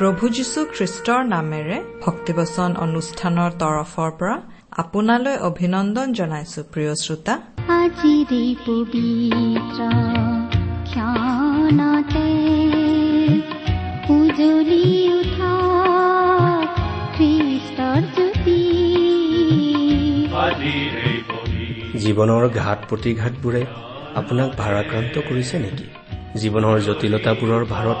প্ৰভু যীশু খ্ৰীষ্টৰ নামেৰে ভক্তিবচন অনুষ্ঠানৰ তৰফৰ পৰা আপোনালৈ অভিনন্দন জনাইছো প্ৰিয় শ্ৰোতা। আজিৰে পবিত্ৰ ক্ষণতে উজলি উঠা খ্ৰীষ্টৰ জ্যোতি। জীৱনৰ ঘাট প্ৰতিঘাতবোৰে আপোনাক ভাৰাক্ৰান্ত কৰিছে নেকি? জীৱনৰ জটিলতাবোৰৰ ভাৰত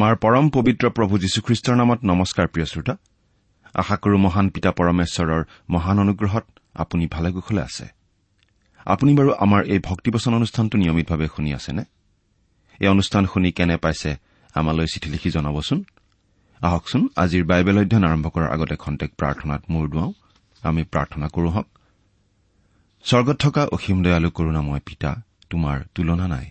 আমাৰ পৰম পবিত্ৰ প্ৰভু যীশুখ্ৰীষ্টৰ নামত নমস্কাৰ প্ৰিয় শ্ৰোতা। আশা কৰো মহান পিতা পৰমেশ্বৰৰ মহান অনুগ্ৰহত আপুনি ভালে কুশলে আছে। আপুনি বাৰু আমাৰ এই ভক্তিবচন অনুষ্ঠানটো নিয়মিতভাৱে শুনি আছেনে? এই অনুষ্ঠান শুনি কেনে পাইছে আমালৈ চিঠি লিখি জনাবচোন। আহকচোন আজিৰ বাইবেল অধ্যয়ন আৰম্ভ কৰাৰ আগতে খন্তেক প্ৰাৰ্থনাত মূৰ দুৱাওঁ। আমি প্ৰাৰ্থনা কৰো হওক। স্বৰ্গত থকা অসীম দয়ালু কৰোণাময় পিতা তোমাৰ তুলনা নাই।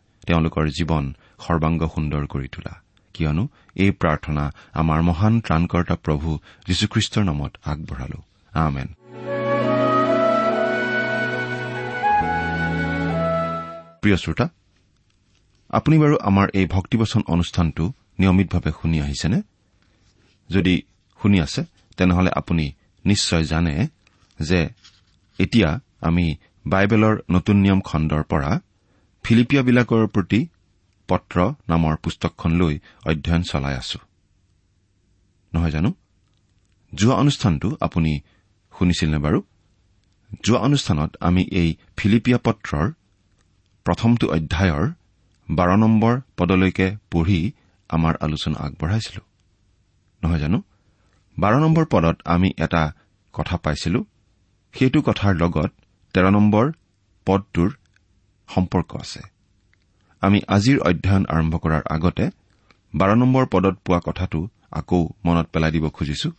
তেওঁলোকৰ জীৱন সৰ্বাংগ সুন্দৰ কৰি তোলা। কিয়নো এই প্ৰাৰ্থনা আমাৰ মহান ত্ৰাণকৰ্তা প্ৰভু যীশুখ্ৰীষ্টৰ নামত আগবঢ়ালো। আমেন। প্ৰিয় শ্ৰোতা আপুনি বাৰু আমাৰ এই ভক্তিবচন অনুষ্ঠানটো নিয়মিতভাৱে শুনি আহিছেনে? যদি শুনি আছে তেনেহলে আপুনি নিশ্চয় জানে যে এতিয়া আমি বাইবেলৰ নতুন নিয়ম খণ্ডৰ পৰা ফিলিপিয়াবিলাকৰ প্ৰতি পত্ৰ নামৰ পুস্তকখন লৈ অধ্যয়ন চলাই আছো। নহয় জানো? যোৱা অনুষ্ঠানটো আপুনি শুনিছিলনে বাৰু? যোৱা অনুষ্ঠানত আমি এই ফিলিপিয়া পত্ৰৰ প্ৰথমটো অধ্যায়ৰ বাৰ নম্বৰ পদলৈকে পঢ়ি আমাৰ আলোচনা আগবঢ়াইছিলো। নহয় জানো? বাৰ নম্বৰ পদত আমি এটা কথা পাইছিলো। সেইটো কথাৰ লগত তেৰ নম্বৰ পদটোৰ সম্পৰ্ক আছে। আমি আজিৰ অধ্যয়ন আৰম্ভ কৰাৰ আগতে বাৰ নম্বৰ পদত পোৱা কথাটো আকৌ মনত পেলাই দিব খুজিছো।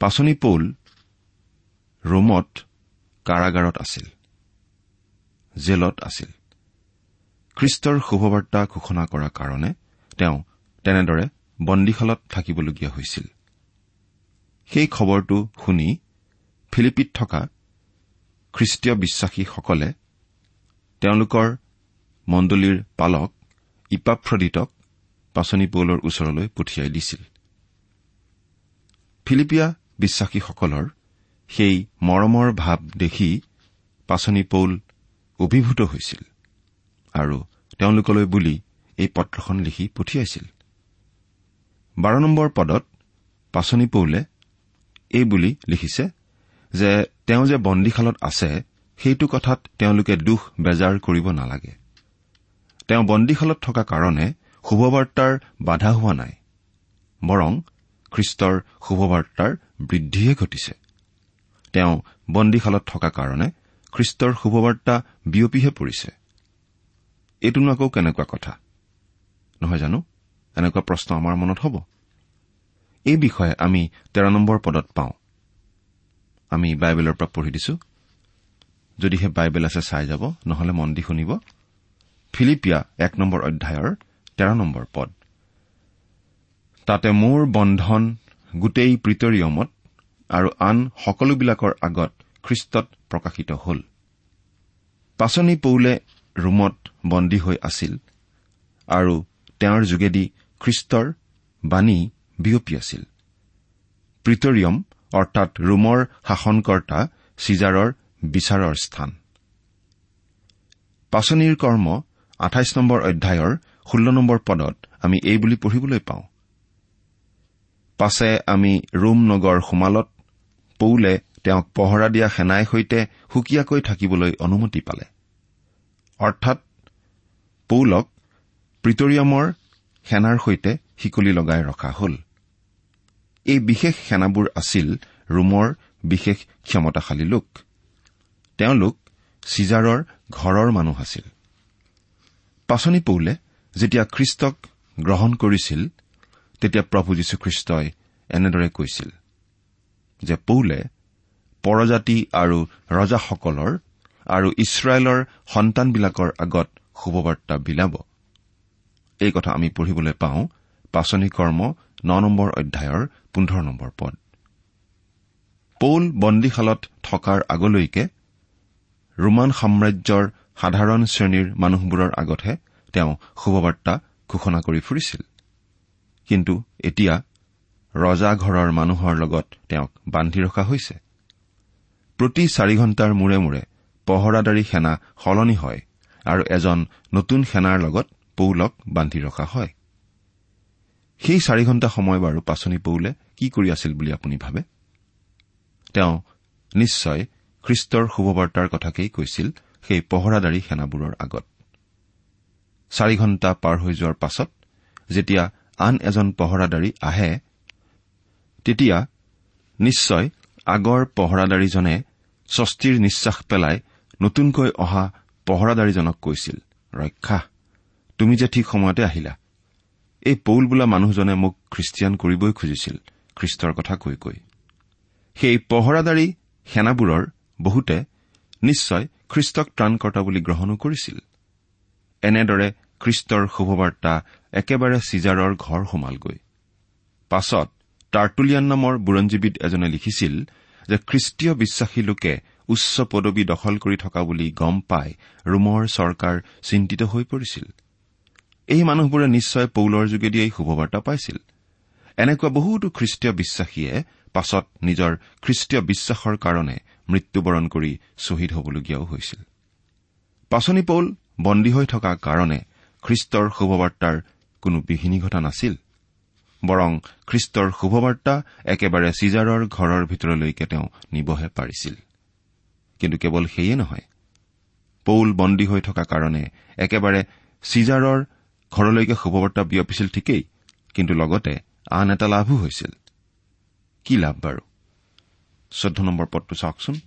পাচনি পৌল ৰোমত কাৰাগাৰত আছিল জেলত আছিল। খ্ৰীষ্টৰ শুভবাৰ্তা ঘোষণা কৰাৰ কাৰণে তেওঁ তেনেদৰে বন্দীশালত থাকিবলগীয়া হৈছিল। সেই খবৰটো শুনি ফিলিপিত থকা খ্ৰীষ্টীয় বিশ্বাসীসকলে তেওঁলোকৰ মণ্ডলীৰ পালক ইপাফ্ৰদিতক পাচনি পৌলৰ ওচৰলৈ পঠিয়াই দিছিল। ফিলিপিয়া বিশ্বাসীসকলৰ সেই মৰমৰ ভাৱ দেখি পাচনি পৌল অভিভূত হৈছিল আৰু তেওঁলোকলৈ বুলি এই পত্ৰখন লিখি পঠিয়াইছিল। বাৰ নম্বৰ পদত পাচনি পৌলে এই বুলি লিখিছে যে তেওঁ যে বন্দীশালত আছে সেইটো কথাত তেওঁলোকে দুখ বেজাৰ কৰিব নালাগে। তেওঁ বন্দীশালত থকা কাৰণে শুভবাৰ্তাৰ বাধা হোৱা নাই বৰং খ্ৰীষ্টৰ শুভবাৰ্তাৰ বৃদ্ধিহে ঘটিছে। তেওঁ বন্দীশালত থকা কাৰণে খ্ৰীষ্টৰ শুভবাৰ্তা বিয়পিহে পৰিছে। এইটোনো আকৌ কেনেকুৱা কথা? নহয় জানো? এনেকুৱা প্ৰশ্ন আমাৰ মনত হ'ব। এই বিষয়ে আমি তেৰ নম্বৰ পদত পাওঁ। আমি বাইবেলৰ পৰা পঢ়ি দিছো। যদিহে বাইবেল আছে চাই যাব নহলে মন দি শুনিব। ফিলিপিয়া এক নম্বৰ অধ্যায়ৰ তেৰ নম্বৰ পদ। তাতে মোৰ বন্ধন গোটেই প্ৰিটৰিয়মত আৰু আন সকলোবিলাকৰ আগত খ্ৰীষ্টত প্ৰকাশিত হ'ল। পাচনি পৌলে ৰোমত বন্দী হৈ আছিল আৰু তেওঁৰ যোগেদি খ্ৰীষ্টৰ বাণী বিয়পি আছিল। প্ৰিটৰিয়ম অৰ্থাৎ ৰোমৰ শাসনকৰ্তা চিজাৰৰ বিচাৰৰ স্থান। পাচনিৰ কৰ্ম আঠাইছ নম্বৰ অধ্যায়ৰ ষোল্ল নম্বৰ পদত আমি এই বুলি পঢ়িবলৈ পাওঁ। পাছে আমি ৰোম নগৰ সোমালত পৌলে তেওঁক পহৰা দিয়া সেনাই সৈতে সুকীয়াকৈ থাকিবলৈ অনুমতি পালে। অৰ্থাৎ পৌলক প্ৰিটৰিয়ামৰ সেনাৰ সৈতে শিকলি লগাই ৰখা হল। এই বিশেষ সেনাবোৰ আছিল ৰোমৰ বিশেষ ক্ষমতাশালী লোক। তেওঁলোক চিজাৰৰ ঘৰৰ মানুহ আছিল। পাচনি পৌলে যেতিয়া খ্ৰীষ্টক গ্ৰহণ কৰিছিল তেতিয়া প্ৰভু যীশুখ্ৰীষ্টই এনেদৰে কৈছিল যে পৌলে পৰজাতি আৰু ৰজাসকলৰ আৰু ইছৰাইলৰ সন্তানবিলাকৰ আগত শুভবাৰ্তা বিলাব। এই কথা আমি পঢ়িবলৈ পাওঁ পাচনি কৰ্ম ন নম্বৰ অধ্যায়ৰ পোন্ধৰ নম্বৰ পদ। পৌল বন্দীশালত থকাৰ আগলৈকে ৰোমান সাম্ৰাজ্যৰ সাধাৰণ শ্ৰেণীৰ মানুহবোৰৰ আগতহে তেওঁ শুভবাৰ্তা ঘোষণা কৰি ফুৰিছিল। কিন্তু এতিয়া ৰজা ঘৰৰ মানুহৰ লগত তেওঁক বান্ধি ৰখা হৈছে। প্ৰতি চাৰি ঘণ্টাৰ মূৰে মূৰে পহৰাদাৰী সেনা সলনি হয় আৰু এজন নতুন সেনাৰ লগত পৌলক বান্ধি ৰখা হয়। সেই চাৰি ঘণ্টা সময় বাৰু পাচনি পৌলে কি কৰি আছিল বুলি আপুনি ভাবে? তেওঁ নিশ্চয় খ্ৰীষ্টৰ শুভবাৰ্তাৰ কথাকেই কৈছিল সেই পহৰাদাৰী সেনাবোৰৰ আগত। চাৰি ঘণ্টা পাৰ হৈ যোৱাৰ পাছত যেতিয়া আন এজন পহৰাদাৰী আহে তেতিয়া নিশ্চয় আগৰ পহৰাদাৰীজনে স্বস্তিৰ নিশ্বাস পেলাই নতুনকৈ অহা পহৰাদাৰীজনক কৈছিল ৰক্ষা তুমি যে ঠিক সময়তে আহিলা এই পৌল বোলা মানুহজনে মোক খ্ৰীষ্টিয়ান কৰিবই খুজিছিল খ্ৰীষ্টৰ কথা কৈ কৈ। সেই পহৰাদাৰী সেনাবোৰৰ বহুতে নিশ্চয় খ্ৰীষ্টক ত্ৰাণকৰ্তা বুলি গ্ৰহণো কৰিছিল। এনেদৰে খ্ৰীষ্টৰ শুভবাৰ্তা একেবাৰে চিজাৰৰ ঘৰ সোমালগৈ। পাছত টাৰ্টুলিয়ান নামৰ বুৰঞ্জীবিদ এজনে লিখিছিল যে খ্ৰীষ্টীয় বিশ্বাসী লোকে উচ্চ পদবী দখল কৰি থকা বুলি গম পাই ৰোমৰ চৰকাৰ চিন্তিত হৈ পৰিছিল। এই মানুহবোৰে নিশ্চয় পৌলৰ যোগেদি এই শুভবাৰ্তা পাইছিল। এনেকুৱা বহুতো খ্ৰীষ্টীয় বিশ্বাসীয়ে পাছত নিজৰ খ্ৰীষ্টীয় বিশ্বাসৰ কাৰণে মৃত্যুবৰণ কৰি শ্বহীদ হবলগীয়াও হৈছিল। পাচনি পৌল বন্দী হৈ থকা কাৰণে খ্ৰীষ্টৰ শুভবাৰ্তাৰ কোনো বিঘিনি ঘটা নাছিল বৰং খ্ৰীষ্টৰ শুভবাৰ্তা একেবাৰে চিজাৰৰ ঘৰৰ ভিতৰলৈকে তেওঁ নিবহে পাৰিছিল। কিন্তু কেৱল সেয়ে নহয় পৌল বন্দী হৈ থকা কাৰণে একেবাৰে চিজাৰৰ ঘৰলৈকে শুভবাৰ্তা বিয়পিছিল ঠিকেই কিন্তু লগতে আন এটা লাভো হৈছিল। কি লাভ বাৰু? চৈধ্য নম্বৰ পদটো চাওকচোন।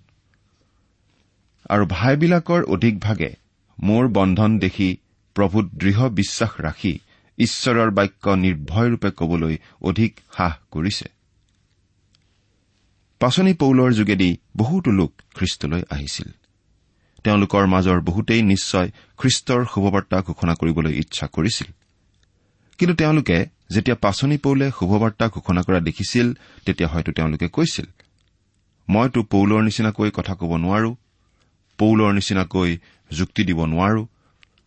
আৰু ভাইবিলাকৰ অধিক ভাগে মোৰ বন্ধন দেখি প্ৰভূত দৃঢ় বিশ্বাস ৰাখি ঈশ্বৰৰ বাক্য নিৰ্ভয়ৰূপে কবলৈ অধিক সাহ কৰিছে। পাচনি পৌলৰ যোগেদি বহুতো লোক খ্ৰীষ্টলৈ আহিছিল। তেওঁলোকৰ মাজৰ বহুতেই নিশ্চয় খ্ৰীষ্টৰ শুভবাৰ্তা ঘোষণা কৰিবলৈ ইচ্ছা কৰিছিল। কিন্তু তেওঁলোকে যেতিয়া পাচনি পৌলে শুভবাৰ্তা ঘোষণা কৰা দেখিছিল তেতিয়া হয়তো তেওঁলোকে কৈছিল মইতো পৌলৰ নিচিনাকৈ কথা ক'ব নোৱাৰো পৌলৰ নিচিনাকৈ যুক্তি দিব নোৱাৰো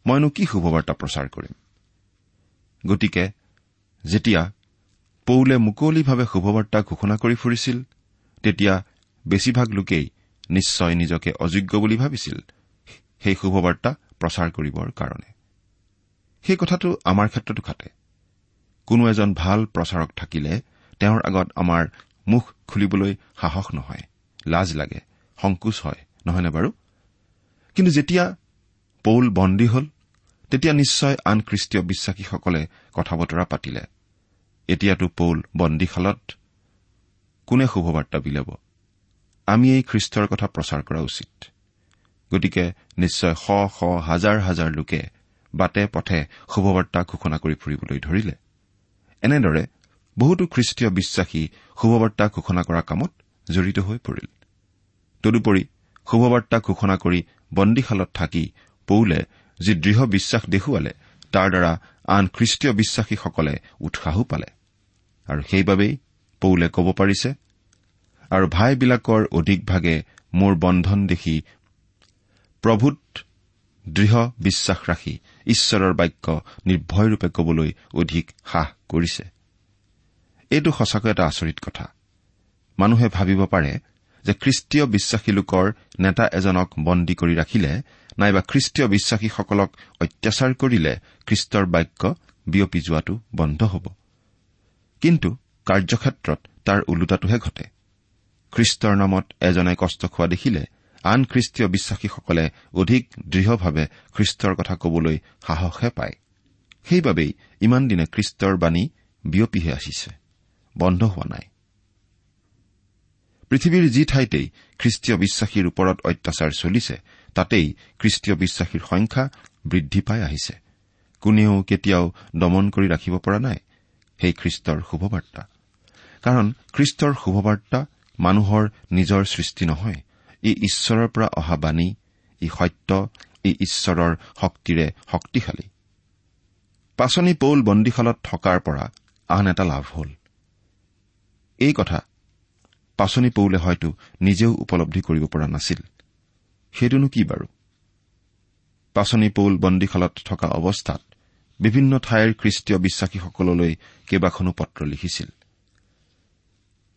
মইনো কি শুভবাৰ্তা প্ৰচাৰ কৰিম? গতিকে যেতিয়া পৌলে মুকলিভাৱে শুভবাৰ্তা ঘোষণা কৰি ফুৰিছিল তেতিয়া বেছিভাগ লোকেই নিশ্চয় নিজকে অযোগ্য বুলি ভাবিছিল সেই শুভবাৰ্তা প্ৰচাৰ কৰিবৰ কাৰণে। সেই কথাটো আমাৰ ক্ষেত্ৰতো খাটে কোনো এজন ভাল প্ৰচাৰক থাকিলে তেওঁৰ আগত আমাৰ মুখ খুলিবলৈ সাহস নহয়। লাজ লাগে সংকোচ হয় নহয়নে বাৰু? কিন্তু যেতিয়া পৌল বন্দী হল তেতিয়া নিশ্চয় আন খ্ৰীষ্টীয় বিশ্বাসীসকলে কথা বতৰা পাতিলে। এতিয়াতো পৌল বন্দীশালত কোনে শুভবাৰ্তা বিলাব? আমি এই খ্ৰীষ্টৰ কথা প্ৰচাৰ কৰা উচিত। গতিকে নিশ্চয় শ শ হাজাৰ হাজাৰ লোকে বাটে পথে শুভবাৰ্তা ঘোষণা কৰি ফুৰিবলৈ ধৰিলে। এনেদৰে বহুতো খ্ৰীষ্টীয় বিশ্বাসী শুভবাৰ্তা ঘোষণা কৰা কামত জড়িত হৈ পৰিল। তদুপৰি শুভবাৰ্তা ঘোষণা কৰি বন্দীশালত থাকি পৌলে যি দৃঢ় বিশ্বাস দেখুৱালে তাৰ দ্বাৰা আন খ্ৰীষ্টীয় বিশ্বাসীসকলে উৎসাহো পালে। আৰু সেইবাবেই পৌলে ক'ব পাৰিছে আৰু ভাইবিলাকৰ অধিকভাগে মোৰ বন্ধন দেখি প্ৰভূত দৃঢ় বিশ্বাস ৰাখি ঈশ্বৰৰ বাক্য নিৰ্ভয়ৰূপে কবলৈ অধিক সাহ কৰিছে। এইটো সঁচাকৈ এটা আচৰিত কথা। মানুহে ভাবিব পাৰে যে খ্ৰীষ্টীয় বিশ্বাসী লোকৰ নেতা এজনক বন্দী কৰি ৰাখিলে নাইবা খ্ৰীষ্টীয় বিশ্বাসীসকলক অত্যাচাৰ কৰিলে খ্ৰীষ্টৰ বাক্য বিয়পি যোৱাটো বন্ধ হ'ব। কিন্তু কাৰ্যক্ষেত্ৰত তাৰ ওলোটাটোহে ঘটে। খ্ৰীষ্টৰ নামত এজনে কষ্ট খোৱা দেখিলে আন খ্ৰীষ্টীয় বিশ্বাসীসকলে অধিক দৃঢ়ভাৱে খ্ৰীষ্টৰ কথা কবলৈ সাহসহে পায়। সেইবাবেই ইমান দিনে খ্ৰীষ্টৰ বাণী বিয়পিহে আহিছে। বন্ধ হোৱা নাই। পৃথিৱীৰ যি ঠাইতেই খ্ৰীষ্টীয় বিশ্বাসীৰ ওপৰত অত্যাচাৰ চলিছে তাতেই খ্ৰীষ্টীয় বিশ্বাসীৰ সংখ্যা বৃদ্ধি পাই আহিছে। কোনেও কেতিয়াও দমন কৰি ৰাখিব পৰা নাই সেই খ্ৰীষ্টৰ শুভবাৰ্তা। কাৰণ খ্ৰীষ্টৰ শুভবাৰ্তা মানুহৰ নিজৰ সৃষ্টি নহয় ই ঈশ্বৰৰ পৰা অহা বাণী ই সত্য ই ঈশ্বৰৰ শক্তিৰে শক্তিশালী। পাচনি পৌল বন্দীশালত থকাৰ পৰা আন এটা লাভ হ'ল। এই কথা পাচনি পৌলে হয়তো নিজেও উপলব্ধি কৰিব পৰা নাছিল। সেইটোনো কি বাৰু? পাচনি পৌল বন্দীশালত থকা অৱস্থাত বিভিন্ন ঠাইৰ খ্ৰীষ্টীয় বিশ্বাসীসকললৈ কেইবাখনো পত্ৰ লিখিছিল।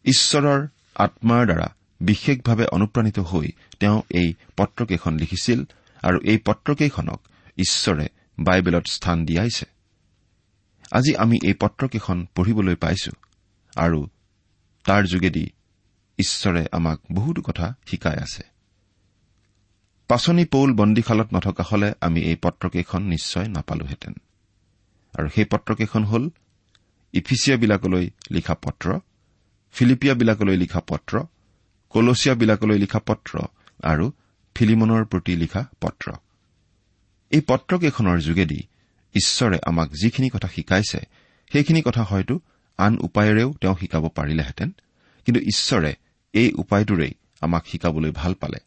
ঈশ্বৰৰ আত্মাৰ দ্বাৰা বিশেষভাৱে অনুপ্ৰাণিত হৈ তেওঁ এই পত্ৰকেইখন লিখিছিল আৰু এই পত্ৰকেইখনক ঈশ্বৰে বাইবেলত স্থান দিয়াইছে। আজি আমি এই পত্ৰকেইখন পঢ়িবলৈ পাইছো আৰু তাৰ যোগেদি ঈশ্বৰে আমাক বহুতো কথা শিকাই আছে। পাচনি পৌল বন্দীশালত নথকা হলে আমি এই পত্ৰকেইখন নিশ্চয় নাপালোহেঁতেন। আৰু সেই পত্ৰকেইখন হ'ল ইফিচিয়াবিলাকলৈ লিখা পত্ৰ ফিলিপিয়াবিলাকলৈ লিখা পত্ৰ কলচিয়াবিলাকলৈ লিখা পত্ৰ আৰু ফিলিমনৰ প্ৰতি লিখা পত্ৰ। এই পত্ৰকেইখনৰ যোগেদি ঈশ্বৰে আমাক যিখিনি কথা শিকাইছে সেইখিনি কথা হয়তো আন উপায়েৰেও তেওঁ শিকাব পাৰিলেহেঁতেন। কিন্তু ঈশ্বৰে এই উপায়টোৰেই আমাক শিকাবলৈ ভাল পালে।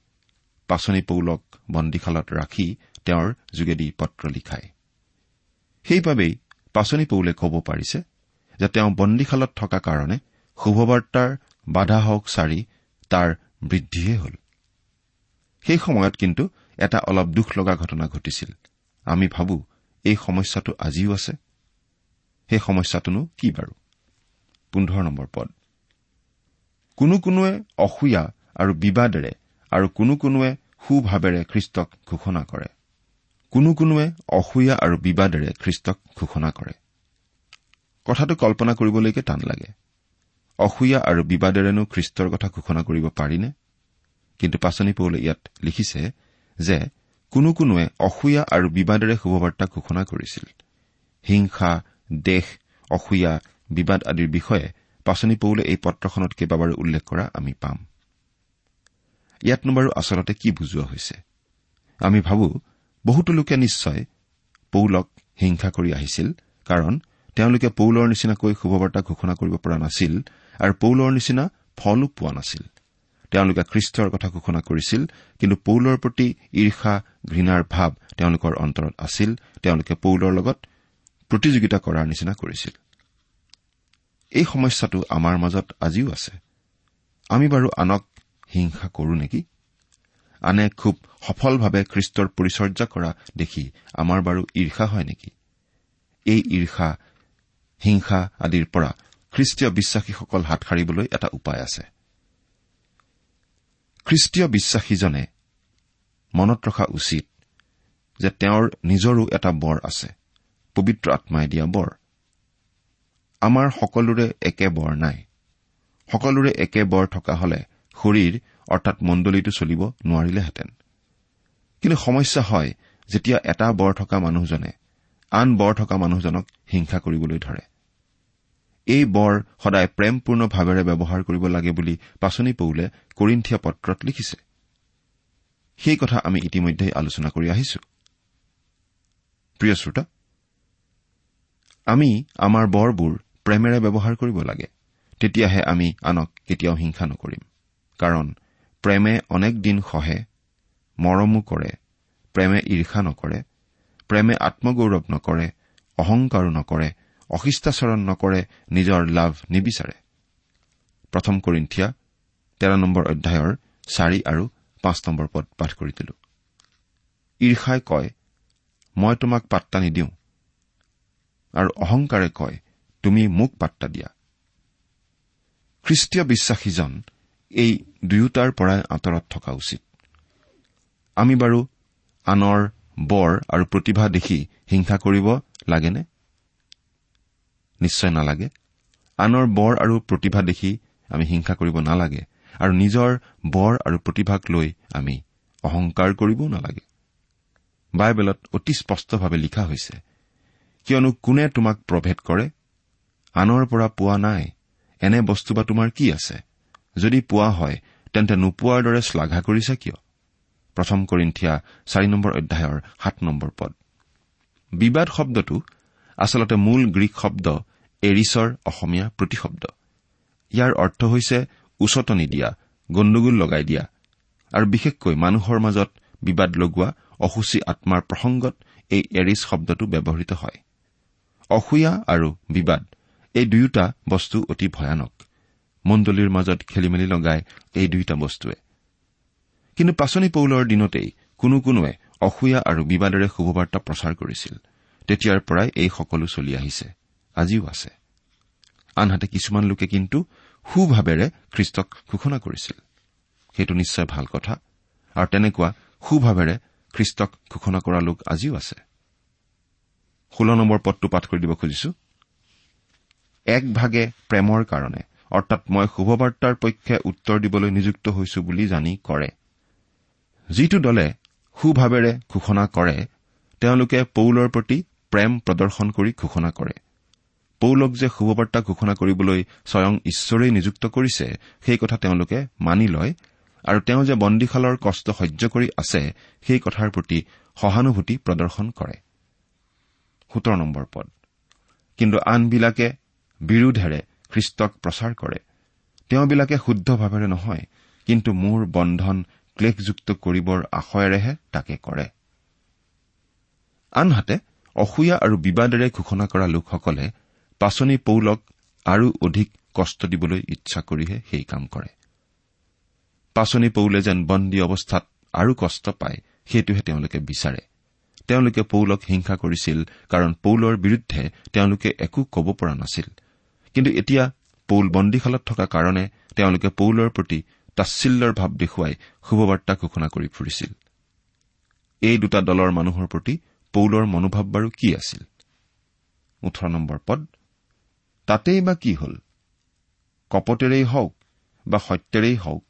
পাচনি পৌলক বন্দীশালত ৰাখি তেওঁৰ যোগেদি পত্ৰ লিখায়। সেইবাবেই পাচনি পৌলে ক'ব পাৰিছে যে তেওঁ বন্দীশালত থকা কাৰণে শুভবাৰ্তাৰ বাধা হওক চাৰি তাৰ বৃদ্ধিহে হ'ল। সেই সময়ত কিন্তু এটা অলপ দুখ লগা ঘটনা ঘটিছিল। আমি ভাবো এই সমস্যাটো আজিও আছে। সেই সমস্যাটোনো কি বাৰু? পোন্ধৰ নম্বৰ পদ। কোনো কোনোৱে অসূয়া আৰু বিবাদেৰে আৰু কোনো কোনোৱে সুভাৱেৰে খ্ৰীষ্টক ঘোষণা কৰে। কোনো কোনোৱে অসূয়া আৰু বিবাদেৰে খ্ৰীষ্টক ঘোষণা কৰে। কথাটো কল্পনা কৰিবলৈকে টান লাগে। অসূয়া আৰু বিবাদেৰেনো খ্ৰীষ্টৰ কথা ঘোষণা কৰিব পাৰিনে? কিন্তু পাচনি পৌলে ইয়াত লিখিছে যে কোনো কোনোৱে অসূয়া আৰু বিবাদেৰে শুভবাৰ্তা ঘোষণা কৰিছিল। হিংসা দেশ অসূয়া বিবাদ আদিৰ বিষয়ে পাচনি পৌলে এই পত্ৰখনত কেইবাবাৰো উল্লেখ কৰা আমি পাম। ইয়াতনো বাৰু আচলতে কি বুজোৱা হৈছে? আমি ভাবো বহুতো লোকে নিশ্চয় পৌলক হিংসা কৰি আহিছিল কাৰণ তেওঁলোকে পৌলৰ নিচিনাকৈ শুভবাৰ্তা ঘোষণা কৰিব পৰা নাছিল আৰু পৌলৰ নিচিনা ফলো পোৱা নাছিল। তেওঁলোকে খ্ৰীষ্টৰ কথা ঘোষণা কৰিছিল কিন্তু পৌলৰ প্ৰতি ঈৰ্ষা ঘৃণাৰ ভাৱ তেওঁলোকৰ অন্তৰত আছিল। তেওঁলোকে পৌলৰ লগত প্ৰতিযোগিতা কৰাৰ নিচিনা কৰিছিল। এই সমস্যাটো আমাৰ মাজত আজিও আছে। আমি বাৰু আনক হিংসা কৰো নেকি? আনে খুব সফলভাৱে খ্ৰীষ্টৰ পৰিচৰ্যা কৰা দেখি আমাৰ বাৰু ঈৰ্ষা হয় নেকি? এই ঈৰ্ষা হিংসা আদিৰ পৰা খ্ৰীষ্টীয় বিশ্বাসীসকল হাত সাৰিবলৈ এটা উপায় আছে। খ্ৰীষ্টীয় বিশ্বাসীজনে মনত ৰখা উচিত যে তেওঁৰ নিজৰো এটা বৰ আছে পবিত্ৰ আত্মাই দিয়া বৰ। আমাৰ সকলোৰে একে বৰ নাই। সকলোৰে একে বৰ থকা হলে শৰীৰ অৰ্থাৎ মণ্ডলীটো চলিব নোৱাৰিলেহেঁতেন। কিন্তু সমস্যা হয় যেতিয়া এটা বৰ থকা মানুহজনে আন বৰ থকা মানুহজনক হিংসা কৰিবলৈ ধৰে। এই বৰ সদায় প্ৰেমপূৰ্ণ ভাৱেৰে ব্যৱহাৰ কৰিব লাগে বুলি পাচনি পৌলে কৰিন্ঠিয়া পত্ৰত লিখিছে। সেই কথা আমি ইতিমধ্যে আলোচনা কৰি আহিছো। আমি আমাৰ বৰবোৰ প্ৰেমেৰে ব্যৱহাৰ কৰিব লাগে তেতিয়াহে আমি আনক কেতিয়াও হিংসা নকৰিম। কাৰণ প্ৰেমে অনেক দিন সহে মৰমো কৰে প্ৰেমে ঈৰ্ষা নকৰে প্ৰেমে আত্মগৌৰৱ নকৰে অহংকাৰো নকৰে অশিষ্টাচৰণ নকৰে নিজৰ লাভ নিবিচাৰে। প্ৰথম কৰিন্ঠিয়া তেৰ নম্বৰ অধ্যায়ৰ চাৰি আৰু পাঁচ নম্বৰ পদ পাঠ কৰি দিলো। ঈৰ্ষাই কয় মই তোমাক পাত্তা নিদিওঁ। আৰু অহংকাৰে কয় তুমি মোক পাত্তা দিয়া। খ্ৰীষ্টীয় বিশ্বাসীজন এই দুয়োটাৰ পৰাই আঁতৰত থকা উচিত। আমি বাৰু আনৰ বৰ আৰু প্ৰতিভা দেখি হিংসা কৰিব লাগেনে? নিশ্চয় নালাগে। আনৰ বৰ আৰু প্ৰতিভা দেখি আমি হিংসা কৰিব নালাগে আৰু নিজৰ বৰ আৰু প্ৰতিভাক লৈ আমি অহংকাৰ কৰিবও নালাগে। বাইবেলত অতি স্পষ্টভাৱে লিখা হৈছে কিয়নো কোনে তোমাক প্ৰভেদ কৰে? আনৰ পৰা পোৱা নাই এনে বস্তু বা তোমাৰ কি আছে? যদি পোৱা হয় তেন্তে নোপোৱাৰ দৰে শ্লাঘা কৰিছে কিয়? প্ৰথম কৰিন্ঠিয়া চাৰি নম্বৰ অধ্যায়ৰ সাত নম্বৰ পদ। বিবাদ শব্দটো আচলতে মূল গ্ৰীক শব্দ এৰিছৰ অসমীয়া প্ৰতিশব্দ। ইয়াৰ অৰ্থ হৈছে উচতনি দিয়া গণ্ডগোল লগাই দিয়া আৰু বিশেষকৈ মানুহৰ মাজত বিবাদ লগোৱা অসুচী আত্মাৰ প্ৰসংগত এই এৰিছ শব্দটো ব্যৱহৃত হয়। অসূয়া আৰু বিবাদ এই দুয়োটা বস্তু অতি ভয়ানক। মণ্ডলীৰ মাজত খেলি মেলি লগাই এই দুয়োটা বস্তুৱে। কিন্তু পাচনি পৌলৰ দিনতেই কোনো কোনোৱে অসূয়া আৰু বিবাদেৰে শুভবাৰ্তা প্ৰচাৰ কৰিছিল। তেতিয়াৰ পৰাই এই সকলো চলি আহিছে। আজিও আছে। আনহাতে কিছুমান লোকে কিন্তু সুভাৱেৰে খ্ৰীষ্টক ঘোষণা কৰিছিল। সেইটো নিশ্চয় ভাল কথা। আৰু তেনেকুৱা সুভাৱেৰে খ্ৰীষ্টক ঘোষণা কৰা লোক আজিও আছে। ষোল্ল নম্বৰ পদটো পাঠ কৰি দিব খুজিছো। এক ভাগে প্ৰেমৰ কাৰণে। অৰ্থাৎ মই শুভবাৰ্তাৰ পক্ষে উত্তৰ দিবলৈ নিযুক্ত হৈছো বুলি জানি কৰে। যিটো দলে সুভাৱেৰে ঘোষণা কৰে তেওঁলোকে পৌলৰ প্ৰতি প্ৰেম প্ৰদৰ্শন কৰি ঘোষণা কৰে। পৌলক যে শুভবাৰ্তা ঘোষণা কৰিবলৈ স্বয়ং ঈশ্বৰেই নিযুক্ত কৰিছে সেই কথা তেওঁলোকে মানি লয় আৰু তেওঁ যে বন্দীশালৰ কষ্ট সহ্য কৰি আছে সেই কথাৰ প্ৰতি সহানুভূতি প্ৰদৰ্শন কৰে। কিন্তু আনবিলাকে বিৰোধেৰে খ্ৰীষ্টক প্ৰচাৰ কৰে। তেওঁবিলাকে শুদ্ধভাৱেৰে নহয় কিন্তু মোৰ বন্ধন ক্লেশযুক্ত কৰিবৰ আশয়েৰেহে তাকে কৰে। আনহাতে অসূয়া আৰু বিবাদেৰে ঘোষণা কৰা লোকসকলে পাচনি পৌলক আৰু অধিক কষ্ট দিবলৈ ইচ্ছা কৰিহে সেই কাম কৰে। পাচনি পৌলে যেন বন্দী অৱস্থাত আৰু কষ্ট পায় সেইটোহে তেওঁলোকে বিচাৰে। তেওঁলোকে পৌলক হিংসা কৰিছিল কাৰণ পৌলৰ বিৰুদ্ধে তেওঁলোকে একো কব পৰা নাছিল। কিন্তু এতিয়া পৌল বন্দীশালত থকা কাৰণে তেওঁলোকে পৌলৰ প্ৰতি তাচ্ছিল্যৰ ভাৱ দেখুৱাই শুভবাৰ্তা ঘোষণা কৰি ফুৰিছিল। এই দুটা দলৰ মানুহৰ প্ৰতি পৌলৰ মনোভাৱ বাৰু কি আছিল? তাতেই বা কি হল? কপতেৰেই হওক বা সত্যৰেই হওক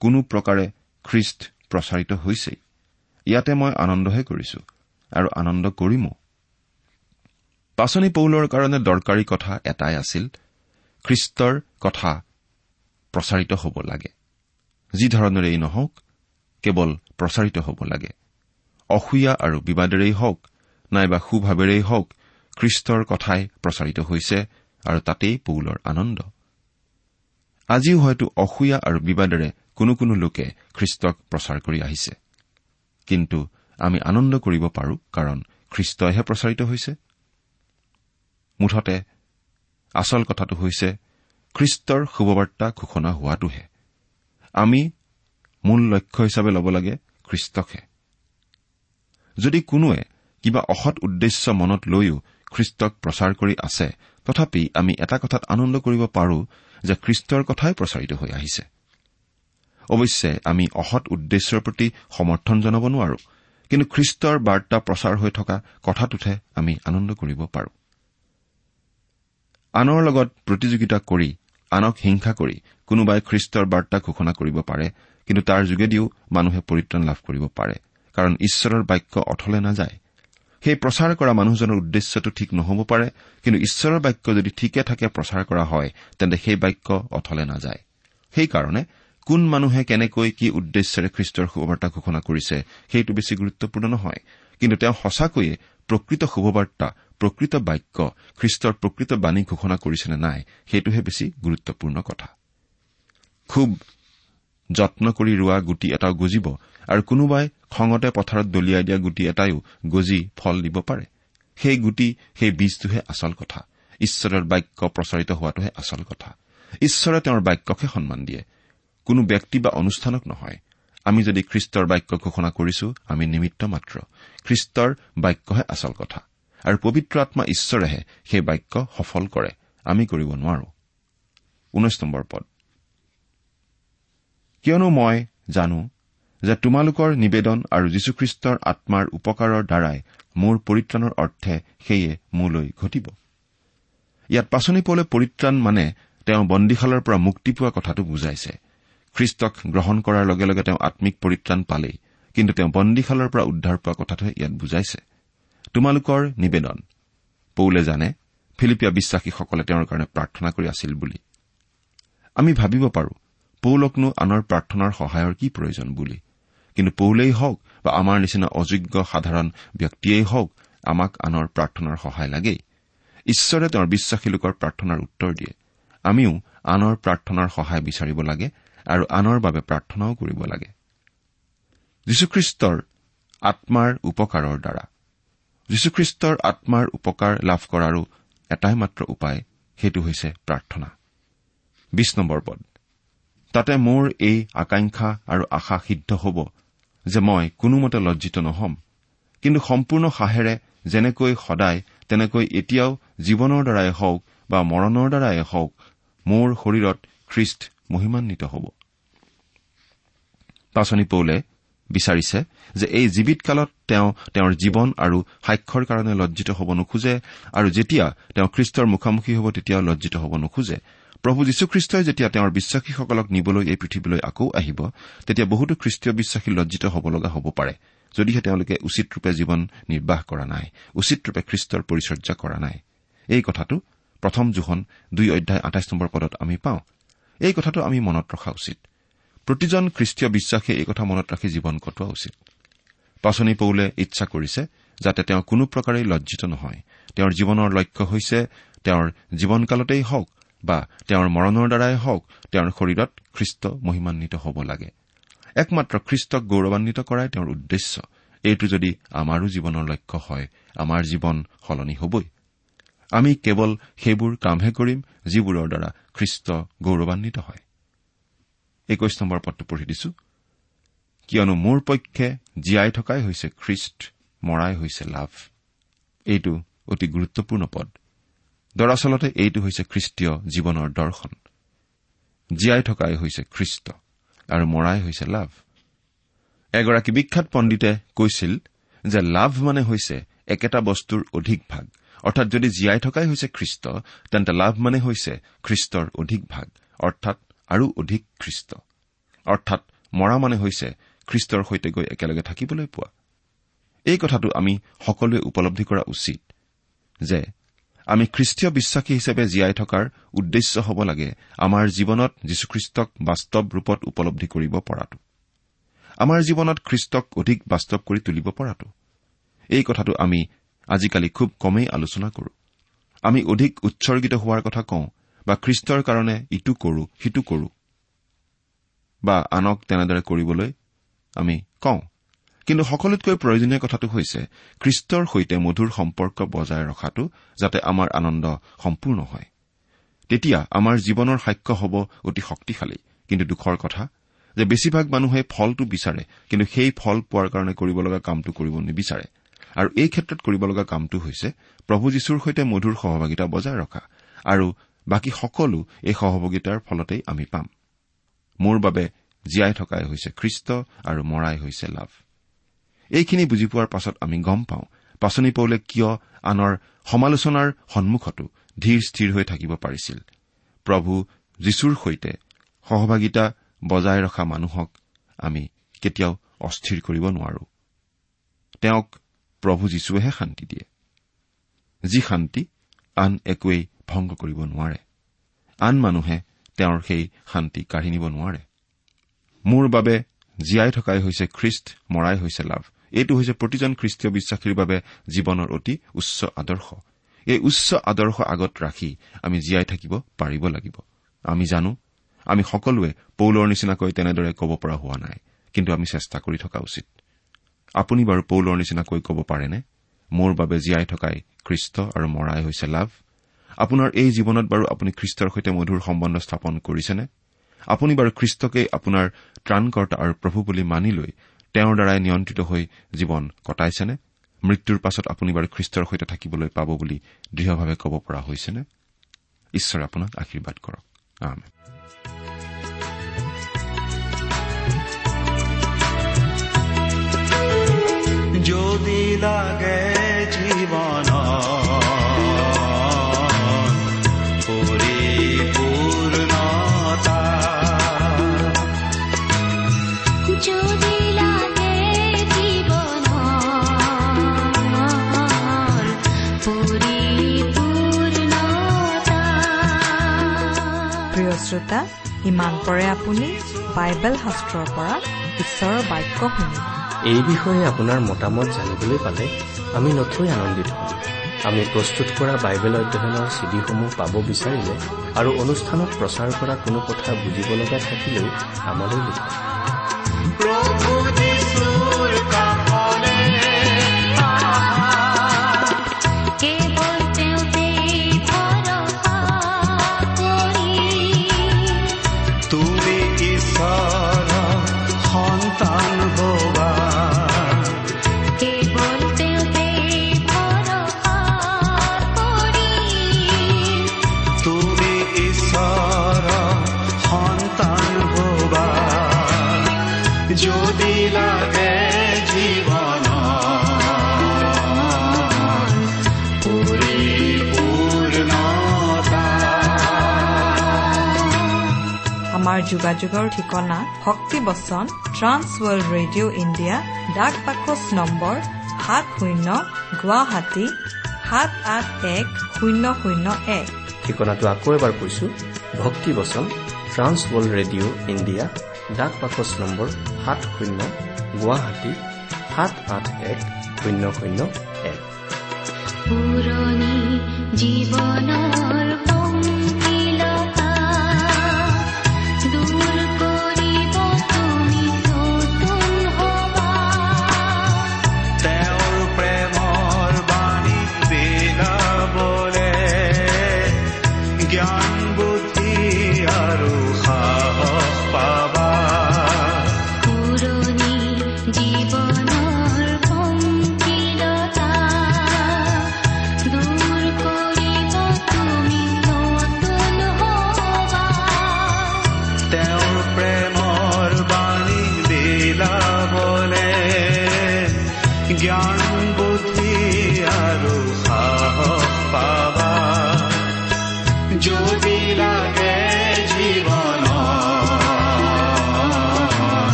কোনো প্ৰকাৰে খ্ৰীষ্ট প্ৰচাৰিত হৈছেই। ইয়াতে মই আনন্দহে কৰিছো আৰু আনন্দ কৰিমো। পাচনি পৌলৰ কাৰণে দৰকাৰী কথা এটাই আছিল খ্ৰীষ্টৰ কথা প্ৰচাৰিত হ'ব লাগে। যি ধৰণেৰেই নহওক কেৱল প্ৰচাৰিত হ'ব লাগে। অসূয়া আৰু বিবাদেৰেই হওক নাইবা সুভাৱেৰেই হওক খ্ৰীষ্টৰ কথাই প্ৰচাৰিত হৈছে আৰু তাতেই পৌলৰ আনন্দ। আজিও হয়তো অসূয়া আৰু বিবাদেৰে কোনো কোনো লোকে খ্ৰীষ্টক প্ৰচাৰ কৰি আহিছে। কিন্তু আমি আনন্দ কৰিব পাৰো কাৰণ খ্ৰীষ্টইহে প্ৰচাৰিত হৈছে। মুঠতে আচল কথাটো হৈছে খ্ৰীষ্টৰ শুভবাৰ্তা ঘোষণা হোৱাটোহে। আমি মূল লক্ষ্য হিচাপে ল'ব লাগে খ্ৰীষ্টকহে। যদি কোনোৱে কিবা অসৎ উদ্দেশ্য মনত লৈও খ্ৰীষ্টক প্ৰচাৰ কৰি আছে তথাপি আমি এটা কথাত আনন্দ কৰিব পাৰো যে খ্ৰীষ্টৰ কথাই প্ৰচাৰিত হৈ আহিছে। অৱশ্যে আমি অসৎ উদ্দেশ্যৰ প্ৰতি সমৰ্থন জনাব নোৱাৰো কিন্তু খ্ৰীষ্টৰ বাৰ্তা প্ৰচাৰ হৈ থকা কথাটোতহে আমি আনন্দ কৰিব পাৰো। আনৰ লগত প্ৰতিযোগিতা কৰি আনক হিংসা কৰি কোনোবাই খ্ৰীষ্টৰ বাৰ্তা ঘোষণা কৰিব পাৰে কিন্তু তাৰ যোগেদিও মানুহে পৰিত্ৰাণ লাভ কৰিব পাৰে কাৰণ ঈশ্বৰৰ বাক্য অথলে নাযায়। সেই প্ৰচাৰ কৰা মানুহজনৰ উদ্দেশ্যটো ঠিক নহব পাৰে কিন্তু ঈশ্বৰৰ বাক্য যদি ঠিকে থাকে প্ৰচাৰ কৰা হয় তেন্তে সেই বাক্য অথলে নাযায়। সেইকাৰণে কোন মানুহে কেনেকৈ কি উদ্দেশ্যেৰে খ্ৰীষ্টৰ শুভবাৰ্তা ঘোষণা কৰিছে সেইটো বেছি গুৰুত্বপূৰ্ণ নহয় কিন্তু তেওঁ সঁচাকৈয়ে প্ৰকৃত শুভবাৰ্তা প্ৰকৃত বাক্য খ্ৰীষ্টৰ প্ৰকৃত বাণী ঘোষণা কৰিছে নে নাই সেইটোহে বেছি গুৰুত্বপূৰ্ণ কথা। খুব যত্ন কৰি ৰোৱা গুটি এটাও গজিব আৰু কোনোবাই খঙতে পথাৰত দলিয়াই দিয়া গুটি এটাইও গজি ফল দিব পাৰে। সেই গুটি সেই বীজটোহে আচল কথা। ঈশ্বৰৰ বাক্য প্ৰচাৰিত হোৱাটোহে আচল কথা। ঈশ্বৰে তেওঁৰ বাক্যকহে সন্মান দিয়ে। কোনো ব্যক্তি বা অনুষ্ঠানক নহয়। আমি যদি খ্ৰীষ্টৰ বাক্য ঘোষণা কৰিছো আমি নিমিত্ত মাত্ৰ। খ্ৰীষ্টৰ বাক্যহে আচল কথা। আৰু পবিত্ৰ আত্মা ঈশ্বৰেহে সেই বাক্য সফল কৰে। আমি কৰিব নোৱাৰো। কিয়নো মই জানো যে তোমালোকৰ নিবেদন আৰু যীশুখ্ৰীষ্টৰ আত্মাৰ উপকাৰৰ দ্বাৰাই মোৰ পৰিত্ৰাণৰ অৰ্থে সেয়ে মোলৈ ঘটিব। ইয়াত পাচনি পৌলে পৰিত্ৰাণ মানে তেওঁ বন্দীশালৰ পৰা মুক্তি পোৱা কথাটো বুজাইছে। খ্ৰীষ্টক গ্ৰহণ কৰাৰ লগে লগে তেওঁ আম্মিক পৰিত্ৰাণ পালেই। কিন্তু তেওঁ বন্দীশালৰ পৰা উদ্ধাৰ পোৱা কথাটোহে ইয়াত বুজাইছে। তোমালোকৰ নিবেদন। পৌলে জানে ফিলিপিয়া বিশ্বাসীসকলে তেওঁৰ কাৰণে প্ৰাৰ্থনা কৰি আছিল বুলি। আমি ভাবিব পাৰো পৌলকনো আনৰ প্ৰাৰ্থনাৰ সহায়ৰ কি প্ৰয়োজন বুলি। কিন্তু পৌলেই হওক বা আমাৰ নিচিনা অযোগ্য সাধাৰণ ব্যক্তিয়েই হওক আমাক আনৰ প্ৰাৰ্থনাৰ সহায় লাগেই। ঈশ্বৰে তেওঁৰ বিশ্বাসী লোকৰ প্ৰাৰ্থনাৰ উত্তৰ দিয়ে। আমিও আনৰ প্ৰাৰ্থনাৰ সহায় বিচাৰিব লাগে আৰু আনৰ বাবে প্ৰাৰ্থনাও কৰিব লাগে। যীশুখ্ৰীষ্টৰ আত্মাৰ উপকাৰৰ দ্বাৰা। যীশুখ্ৰীষ্টৰ আত্মাৰ উপকাৰ লাভ কৰাৰো এটাই মাত্ৰ উপায় সেইটো হৈছে প্ৰাৰ্থনা। বিশ নম্বৰ পদ। তাতে মোৰ এই আকাংক্ষা আৰু আশা সিদ্ধ হ'ব যে মই কোনোমতে লজ্জিত নহম। কিন্তু সম্পূৰ্ণ সাহেৰে যেনেকৈ সদায় তেনেকৈ এতিয়াও জীৱনৰ দ্বাৰাই হওক বা মৰণৰ দ্বাৰাই হওক মোৰ শৰীৰত খ্ৰীষ্ট মহিমান্বিত হ'ব। পাচনি পৌলে বিচাৰিছে যে এই জীৱিত কালত তেওঁ তেওঁৰ জীৱন আৰু সাক্ষৰ কাৰণে লজ্জিত হ'ব নোখোজে আৰু যেতিয়া তেওঁ খ্ৰীষ্টৰ মুখামুখি হ'ব তেতিয়াও লজ্জিত হ'ব নোখোজে। প্ৰভু যীশুখ্ৰীষ্টই যেতিয়া তেওঁৰ বিশ্বাসীসকলক নিবলৈ এই পৃথিৱীলৈ আকৌ আহিব তেতিয়া বহুতো খ্ৰীষ্টীয় বিশ্বাসী লজ্জিত হ'ব লগা হ'ব পাৰে। যদিহে তেওঁলোকে উচিত ৰূপে জীৱন নিৰ্বাহ কৰা নাই উচিত ৰূপে খ্ৰীষ্টৰ পৰিচৰ্যা কৰা নাই। এই কথাটো প্ৰথম জোখন দুই অধ্যায় আঠাইছ নম্বৰ পদত আমি পাওঁ। এই কথাটো আমি মনত ৰখা উচিত। প্ৰতিজন খ্ৰীষ্টীয় বিশ্বাসে এই কথা মনত ৰাখি জীৱন কটোৱা উচিত। পাচনি পৌলে ইচ্ছা কৰিছে যাতে তেওঁ কোনো প্ৰকাৰে লজ্জিত নহয়। তেওঁৰ জীৱনৰ লক্ষ্য হৈছে তেওঁৰ জীৱনকালতেই হওক বা তেওঁৰ মৰণৰ দ্বাৰাই হওক তেওঁৰ শৰীৰত খ্ৰীষ্ট মহিমান্বিত হ'ব লাগে। একমাত্ৰ খ্ৰীষ্টক গৌৰৱান্বিত কৰাই তেওঁৰ উদ্দেশ্য। এইটো যদি আমাৰো জীৱনৰ লক্ষ্য হয় আমাৰ জীৱন সলনি হবই। আমি কেৱল সেইবোৰ কামহে কৰিম যিবোৰৰ দ্বাৰা খ্ৰীষ্ট গৌৰৱান্বিত হয়। একৈশ নম্বৰ পদটো পঢ়ি দিছো। কিয়নো মোৰ পক্ষে জীয়াই থকাই হৈছে খ্ৰীষ্ট মৰাই হৈছে লাভ। এইটো অতি গুৰুত্বপূৰ্ণ পদ। দৰাচলতে এইটো হৈছে খ্ৰীষ্টীয় জীৱনৰ দৰ্শন। জীয়াই থকাই হৈছে খ্ৰীষ্ট আৰু মৰাই হৈছে লাভ। এগৰাকী বিখ্যাত পণ্ডিতে কৈছিল যে লাভ মানে হৈছে একেটা বস্তুৰ অধিক ভাগ অৰ্থাৎ যদি জীয়াই থকাই হৈছে খ্ৰীষ্ট তেন্তে লাভ মানে হৈছে খ্ৰীষ্টৰ অধিক ভাগ অৰ্থাৎ আৰু অধিক খ্ৰীষ্ট। অৰ্থাৎ মৰা মানে হৈছে খ্ৰীষ্টৰ সৈতে গৈ একেলগে থাকিবলৈ পোৱা। এই কথাটো আমি সকলোৱে উপলব্ধি কৰা উচিত যে আমি খ্ৰীষ্টীয় বিশ্বাসী হিচাপে জীয়াই থকাৰ উদ্দেশ্য হ'ব লাগে আমাৰ জীৱনত যীশুখ্ৰীষ্টক বাস্তৱ ৰূপত উপলব্ধি কৰিব পৰাটো। আমাৰ জীৱনত খ্ৰীষ্টক অধিক বাস্তৱ কৰি তুলিব পৰাটো। এই কথাটো আমি আজিকালি খুব কমেই আলোচনা কৰো। আমি অধিক উৎসৰ্গিত হোৱাৰ কথা কওঁ বা খ্ৰীষ্টৰ কাৰণে ইটো কৰো সিটো কৰো। বা আনক তেনেদৰে কৰিবলৈ আমি কওঁ। কিন্তু সকলোতকৈ প্ৰয়োজনীয় কথাটো হৈছে খ্ৰীষ্টৰ সৈতে মধুৰ সম্পৰ্ক বজাই ৰখাটো যাতে আমাৰ আনন্দ সম্পূৰ্ণ হয়। তেতিয়া আমাৰ জীৱনৰ সাক্ষ্য হ'ব অতি শক্তিশালী। কিন্তু দুখৰ কথা যে বেছিভাগ মানুহে ফলটো বিচাৰে কিন্তু সেই ফল পোৱাৰ কাৰণে কৰিব লগা কামটো কৰিব নিবিচাৰে। আৰু এই ক্ষেত্ৰত কৰিব লগা কামটো হৈছে প্ৰভু যীশুৰ সৈতে মধুৰ সহভাগিতা বজাই ৰখা আৰু বাকী সকলো এই সহভাগিতাৰ ফলতেই আমি পাম। মোৰ বাবে জীয়াই থকাই হৈছে খ্ৰীষ্ট আৰু মৰাই হৈছে লাভ। এইখিনি বুজি পোৱাৰ পাছত আমি গম পাওঁ পাচনি পৌলে কিয় আনৰ সমালোচনাৰ সন্মুখতো ধীৰ স্থিৰ হৈ থাকিব পাৰিছিল। প্ৰভু যীশুৰ সৈতে সহভাগিতা বজাই ৰখা মানুহক আমি কেতিয়াও অস্থিৰ কৰিব নোৱাৰো। তেওঁক প্ৰভু যীশুৱেহে শান্তি দিয়ে। যি শান্তি আন একোৱেই ভংগ কৰিব নোৱাৰে। আন মানুহে তেওঁৰ সেই শান্তি কাঢ়ি নিব নোৱাৰে। মোৰ বাবে জীয়াই থকাই হৈছে খ্ৰীষ্ট মৰাই হৈছে লাভ। এইটো হৈছে প্ৰতিজন খ্ৰীষ্টীয় বিশ্বাসীৰ বাবে জীৱনৰ অতি উচ্চ আদৰ্শ। এই উচ্চ আদৰ্শ আগত ৰাখি আমি জীয়াই থাকিব পাৰিব লাগিব। আমি জানো আমি সকলোৱে পৌলৰ নিচিনাকৈ তেনেদৰে ক'ব পৰা হোৱা নাই কিন্তু আমি চেষ্টা কৰি থকা উচিত। আপুনি বাৰু পৌলৰ নিচিনাকৈ ক'ব পাৰেনে? মোৰ বাবে জীয়াই থকাই খ্ৰীষ্ট আৰু মৰাই হৈছে লাভ। আপোনাৰ এই জীৱনত বাৰু আপুনি খ্ৰীষ্টৰ সৈতে মধুৰ সম্বন্ধ স্থাপন কৰিছেনে? আপুনি বাৰু খ্ৰীষ্টকেই আপোনাৰ ত্ৰাণকৰ্তা আৰু প্ৰভু বুলি মানি লৈ তেওঁৰ দ্বাৰাই নিয়ন্ত্ৰিত হৈ জীৱন কটাইছেনে? মৃত্যুৰ পাছত আপুনি বাৰু খ্ৰীষ্টৰ সৈতে থাকিবলৈ পাব বুলি দৃঢ়ভাৱে ক'ব পৰা হৈছেনে? ঈশ্বৰে আপোনাক আশীৰ্বাদ কৰক। যদি লাগে জীৱন পৰিপূৰ্ণতা যদি লাগে জীৱনৰ পৰিপূৰ্ণতা প্ৰিয় শ্ৰোতা ইমান পৰে আপুনি বাইবেল শাস্ত্ৰৰ পৰা ঈশ্বৰৰ বাক্য শুনিব এই বিষয়ে আপোনাৰ মতামত জানিবলৈ পালে আমি নথৈ আনন্দিত হ'ম। আমি প্ৰস্তুত কৰা বাইবেল অধ্যয়নৰ চিডিসমূহ পাব বিচাৰিলে আৰু অনুষ্ঠানত প্ৰচাৰ কৰা কোনো কথা বুজিব লগা থাকিলেও আমালৈ লিখক। যদি লাগে জীৱন পৰিপূৰ্ণতা আমাৰ যোগাযোগৰ ঠিকনা ভক্তিবচন ট্ৰান্স ৱৰ্ল্ড ৰেডিঅ' ইণ্ডিয়া ডাক পাকচ নম্বৰ সাত শূন্য গুৱাহাটী সাত আঠ এক শূন্য শূন্য এক। ঠিকনাটো আকৌ এবাৰ কৈছো ভক্তি বচন ট্ৰান্স ৱৰ্ল্ড ৰেডিঅ' ইণ্ডিয়া ডাক বাকচ নম্বৰ সাত শূন্য গুৱাহাটী সাত আঠ এক শূন্য শূন্য এক। জীৱনৰ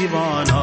we divana